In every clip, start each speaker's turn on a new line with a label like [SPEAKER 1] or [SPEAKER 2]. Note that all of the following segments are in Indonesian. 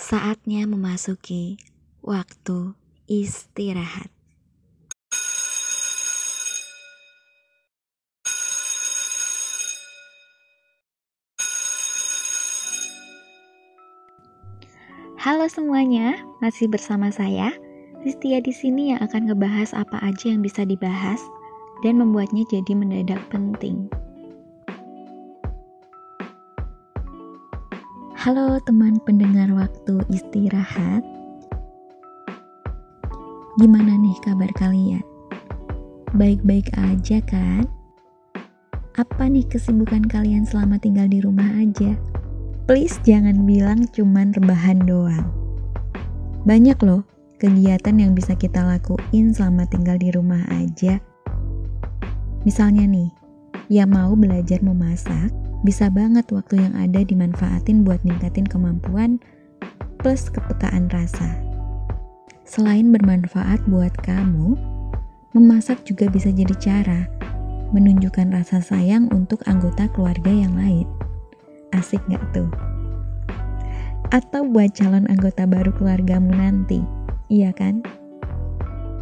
[SPEAKER 1] Saatnya memasuki waktu istirahat. Halo semuanya, masih bersama saya Ristia di sini yang akan ngebahas apa aja yang bisa dibahas dan membuatnya jadi mendadak penting. Halo teman pendengar waktu istirahat. Gimana nih kabar kalian? Baik-baik aja kan? Apa nih kesibukan kalian selama tinggal di rumah aja? Please jangan bilang cuman rebahan doang. Banyak loh kegiatan yang bisa kita lakuin selama tinggal di rumah aja. Misalnya nih, yang mau belajar memasak, bisa banget waktu yang ada dimanfaatin buat ningkatin kemampuan plus kepekaan rasa. Selain bermanfaat buat kamu, memasak juga bisa jadi cara menunjukkan rasa sayang untuk anggota keluarga yang lain. Asik gak tuh? Atau buat calon anggota baru keluargamu nanti, iya kan?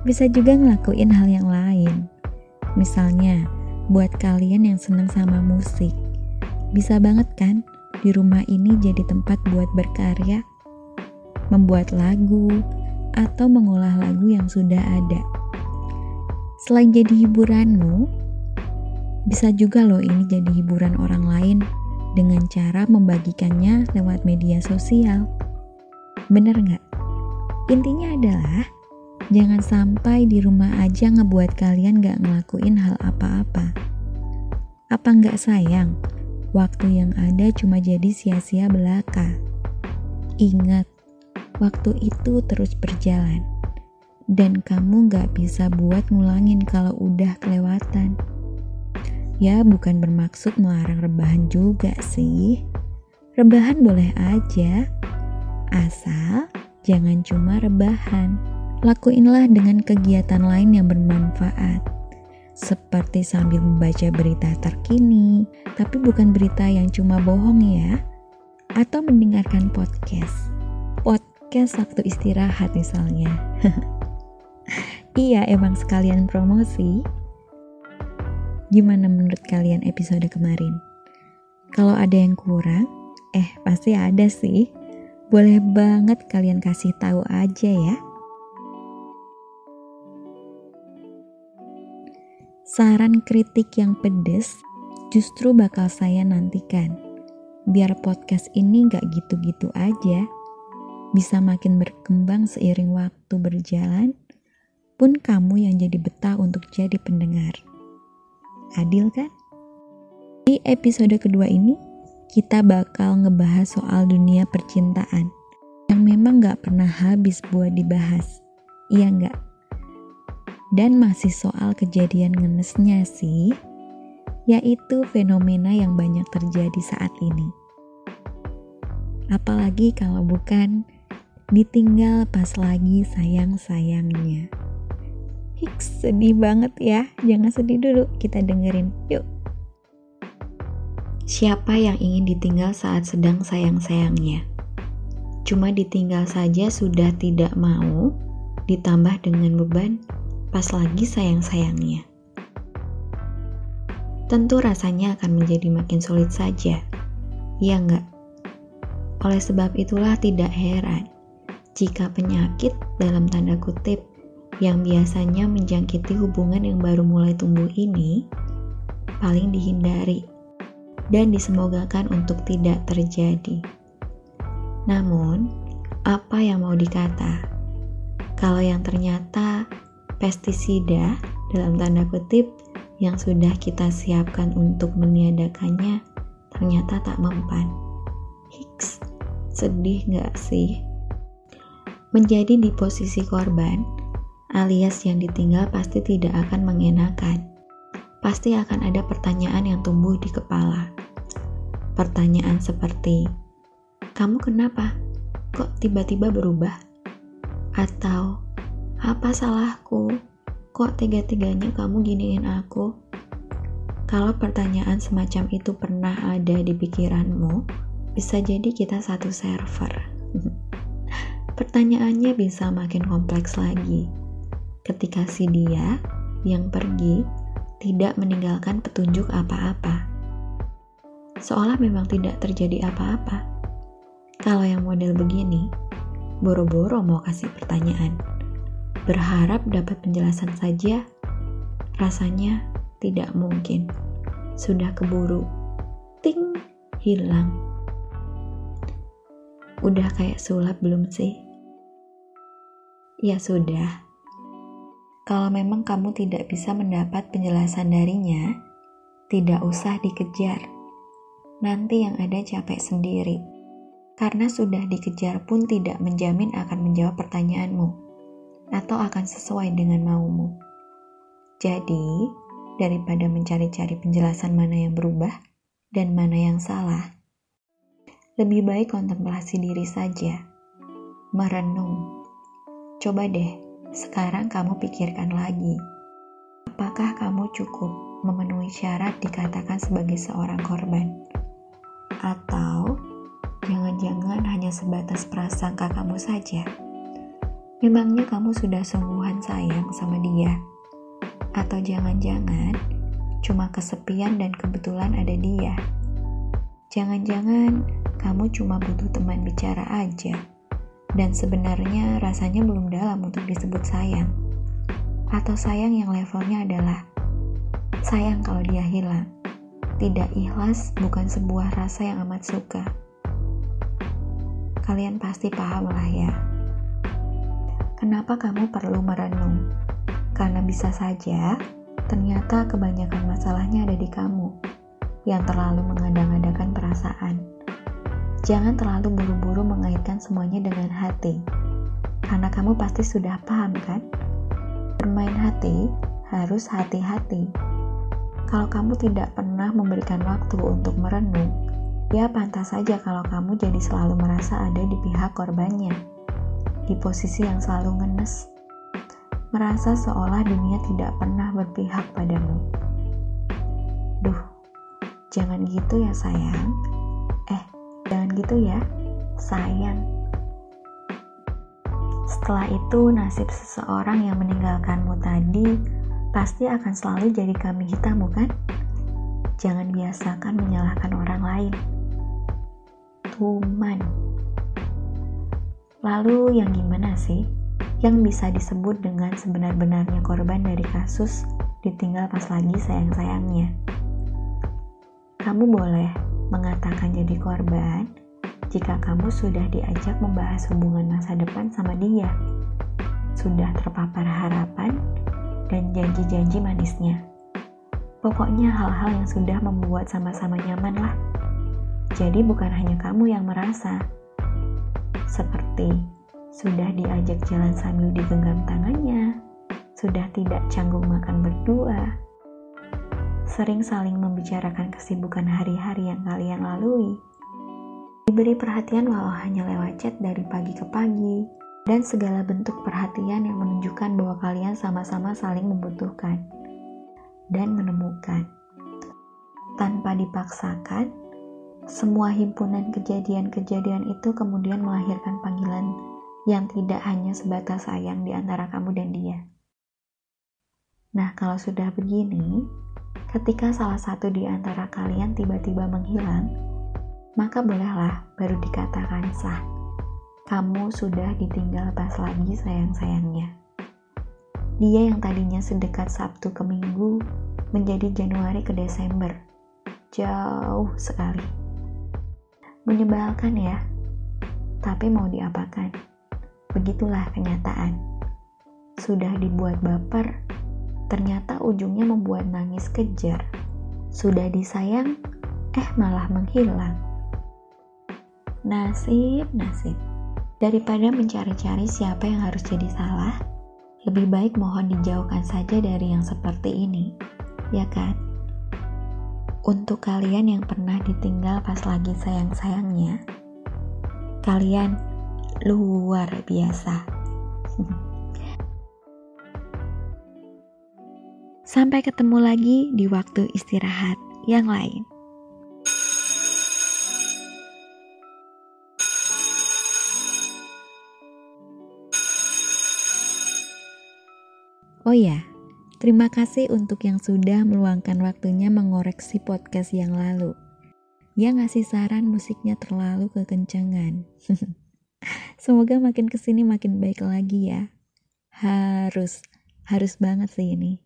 [SPEAKER 1] Bisa juga ngelakuin hal yang lain. Misalnya, buat kalian yang seneng sama musik, bisa banget kan di rumah ini jadi tempat buat berkarya, membuat lagu, atau mengolah lagu yang sudah ada. Selain jadi hiburanmu, bisa juga loh ini jadi hiburan orang lain dengan cara membagikannya lewat media sosial. Bener nggak? Intinya adalah jangan sampai di rumah aja ngebuat kalian nggak ngelakuin hal apa-apa. Apa nggak sayang waktu yang ada cuma jadi sia-sia belaka. Ingat, waktu itu terus berjalan, dan kamu gak bisa buat ngulangin kalau udah kelewatan. Ya, bukan bermaksud melarang rebahan juga sih. Rebahan boleh aja, asal jangan cuma rebahan. Lakuinlah dengan kegiatan lain yang bermanfaat seperti sambil membaca berita terkini, tapi bukan berita yang cuma bohong ya, atau mendengarkan podcast. Podcast waktu istirahat misalnya. iya, emang sekalian promosi. Gimana menurut kalian episode kemarin? Kalau ada yang kurang, eh pasti ada sih. Boleh banget kalian kasih tahu aja ya. Saran kritik yang pedes justru bakal saya nantikan. Biar podcast ini gak gitu-gitu aja, bisa makin berkembang seiring waktu berjalan, pun kamu yang jadi betah untuk jadi pendengar. Adil kan? Di episode kedua ini, kita bakal ngebahas soal dunia percintaan yang memang gak pernah habis buat dibahas. Iya nggak? Dan masih soal kejadian ngenesnya sih, yaitu fenomena yang banyak terjadi saat ini. Apalagi kalau bukan ditinggal pas lagi sayang-sayangnya. Hiks, sedih banget ya. Jangan sedih dulu, kita dengerin. Yuk. Siapa yang ingin ditinggal saat sedang sayang-sayangnya? Cuma ditinggal saja sudah tidak mau, ditambah dengan beban pas lagi sayang-sayangnya. Tentu rasanya akan menjadi makin sulit saja, ya enggak? Oleh sebab itulah tidak heran jika penyakit dalam tanda kutip yang biasanya menjangkiti hubungan yang baru mulai tumbuh ini paling dihindari dan disemogakan untuk tidak terjadi. Namun, apa yang mau dikata? Kalau yang ternyata pestisida dalam tanda kutip yang sudah kita siapkan untuk meniadakannya ternyata tak mempan. Hiks, sedih gak sih? Menjadi di posisi korban, alias yang ditinggal pasti tidak akan mengenakan. Pasti akan ada pertanyaan yang tumbuh di kepala. Pertanyaan seperti, kamu kenapa? Kok tiba-tiba berubah? Atau, apa salahku? Kok tega-teganya kamu giniin aku? Kalau pertanyaan semacam itu pernah ada di pikiranmu, bisa jadi kita satu server. Pertanyaannya bisa makin kompleks lagi ketika si dia yang pergi tidak meninggalkan petunjuk apa-apa. Seolah memang tidak terjadi apa-apa. Kalau yang model begini, boro-boro mau kasih pertanyaan. Berharap dapat penjelasan saja, rasanya tidak mungkin. Sudah keburu, ting, hilang. Udah kayak sulap belum sih? Ya sudah, kalau memang kamu tidak bisa mendapat penjelasan darinya, tidak usah dikejar. Nanti yang ada capek sendiri. Karena sudah dikejar pun tidak menjamin akan menjawab pertanyaanmu atau akan sesuai dengan maumu. Jadi, daripada mencari-cari penjelasan mana yang berubah dan mana yang salah, lebih baik kontemplasi diri saja. Merenung. Coba deh sekarang kamu pikirkan lagi, apakah kamu cukup memenuhi syarat dikatakan sebagai seorang korban? Atau jangan-jangan hanya sebatas prasangka kamu saja? Memangnya kamu sudah sungguhan sayang sama dia? Atau jangan-jangan cuma kesepian dan kebetulan ada dia? Jangan-jangan kamu cuma butuh teman bicara aja dan sebenarnya rasanya belum dalam untuk disebut sayang. Atau sayang yang levelnya adalah sayang kalau dia hilang. Tidak ikhlas bukan sebuah rasa yang amat suka. Kalian pasti paham lah ya. Kenapa kamu perlu merenung? Karena bisa saja ternyata kebanyakan masalahnya ada di kamu yang terlalu mengada-ngadakan perasaan Jangan terlalu buru-buru mengaitkan semuanya dengan hati. Karena kamu pasti sudah paham kan? Bermain hati harus hati-hati. Kalau kamu tidak pernah memberikan waktu untuk merenung, ya pantas saja kalau kamu jadi selalu merasa ada di pihak korbannya. Di posisi yang selalu ngenes. Merasa seolah dunia tidak pernah berpihak padamu. Duh, jangan gitu ya sayang Jangan gitu ya, sayang. Setelah itu, nasib seseorang yang meninggalkanmu tadi pasti akan selalu jadi kambing hitam, bukan? Jangan biasakan menyalahkan orang lain. Tuman. Lalu yang gimana sih? Yang bisa disebut dengan sebenar-benarnya korban dari kasus ditinggal pas lagi sayang-sayangnya. Kamu boleh mengatakan jadi korban jika kamu sudah diajak membahas hubungan masa depan sama dia, sudah terpapar harapan dan janji-janji manisnya. Pokoknya hal-hal yang sudah membuat sama-sama nyaman lah. Jadi bukan hanya kamu yang merasa. Seperti sudah diajak jalan sambil digenggam tangannya, sudah tidak canggung makan berdua, sering saling membicarakan kesibukan hari-hari yang kalian lalui. Diberi perhatian walau hanya lewat chat dari pagi ke pagi, dan segala bentuk perhatian yang menunjukkan bahwa kalian sama-sama saling membutuhkan dan menemukan. Tanpa dipaksakan, semua himpunan kejadian-kejadian itu kemudian melahirkan panggilan yang tidak hanya sebatas sayang di antara kamu dan dia. Nah, kalau sudah begini, Ketika salah satu di antara kalian tiba-tiba menghilang, maka bolehlah baru dikatakan sah. Kamu sudah ditinggal pas lagi sayang-sayangnya. Dia yang tadinya sedekat Sabtu ke Minggu menjadi Januari ke Desember. Jauh sekali. Menyebalkan ya, tapi mau diapakan? Begitulah kenyataan. Sudah dibuat baper, ternyata ujungnya membuat nangis kejar. Sudah disayang, eh malah menghilang. Nasib, nasib. Daripada mencari-cari siapa yang harus jadi salah, lebih baik mohon dijauhkan saja dari yang seperti ini, ya kan? Untuk kalian yang pernah ditinggal pas lagi sayang-sayangnya, kalian luar biasa. Sampai ketemu lagi di waktu istirahat yang lain. Oh ya, terima kasih untuk yang sudah meluangkan waktunya mengoreksi podcast yang lalu. Yang ngasih saran musiknya terlalu kekencangan. Semoga makin ke sini makin baik lagi ya. Harus, harus banget sih ini.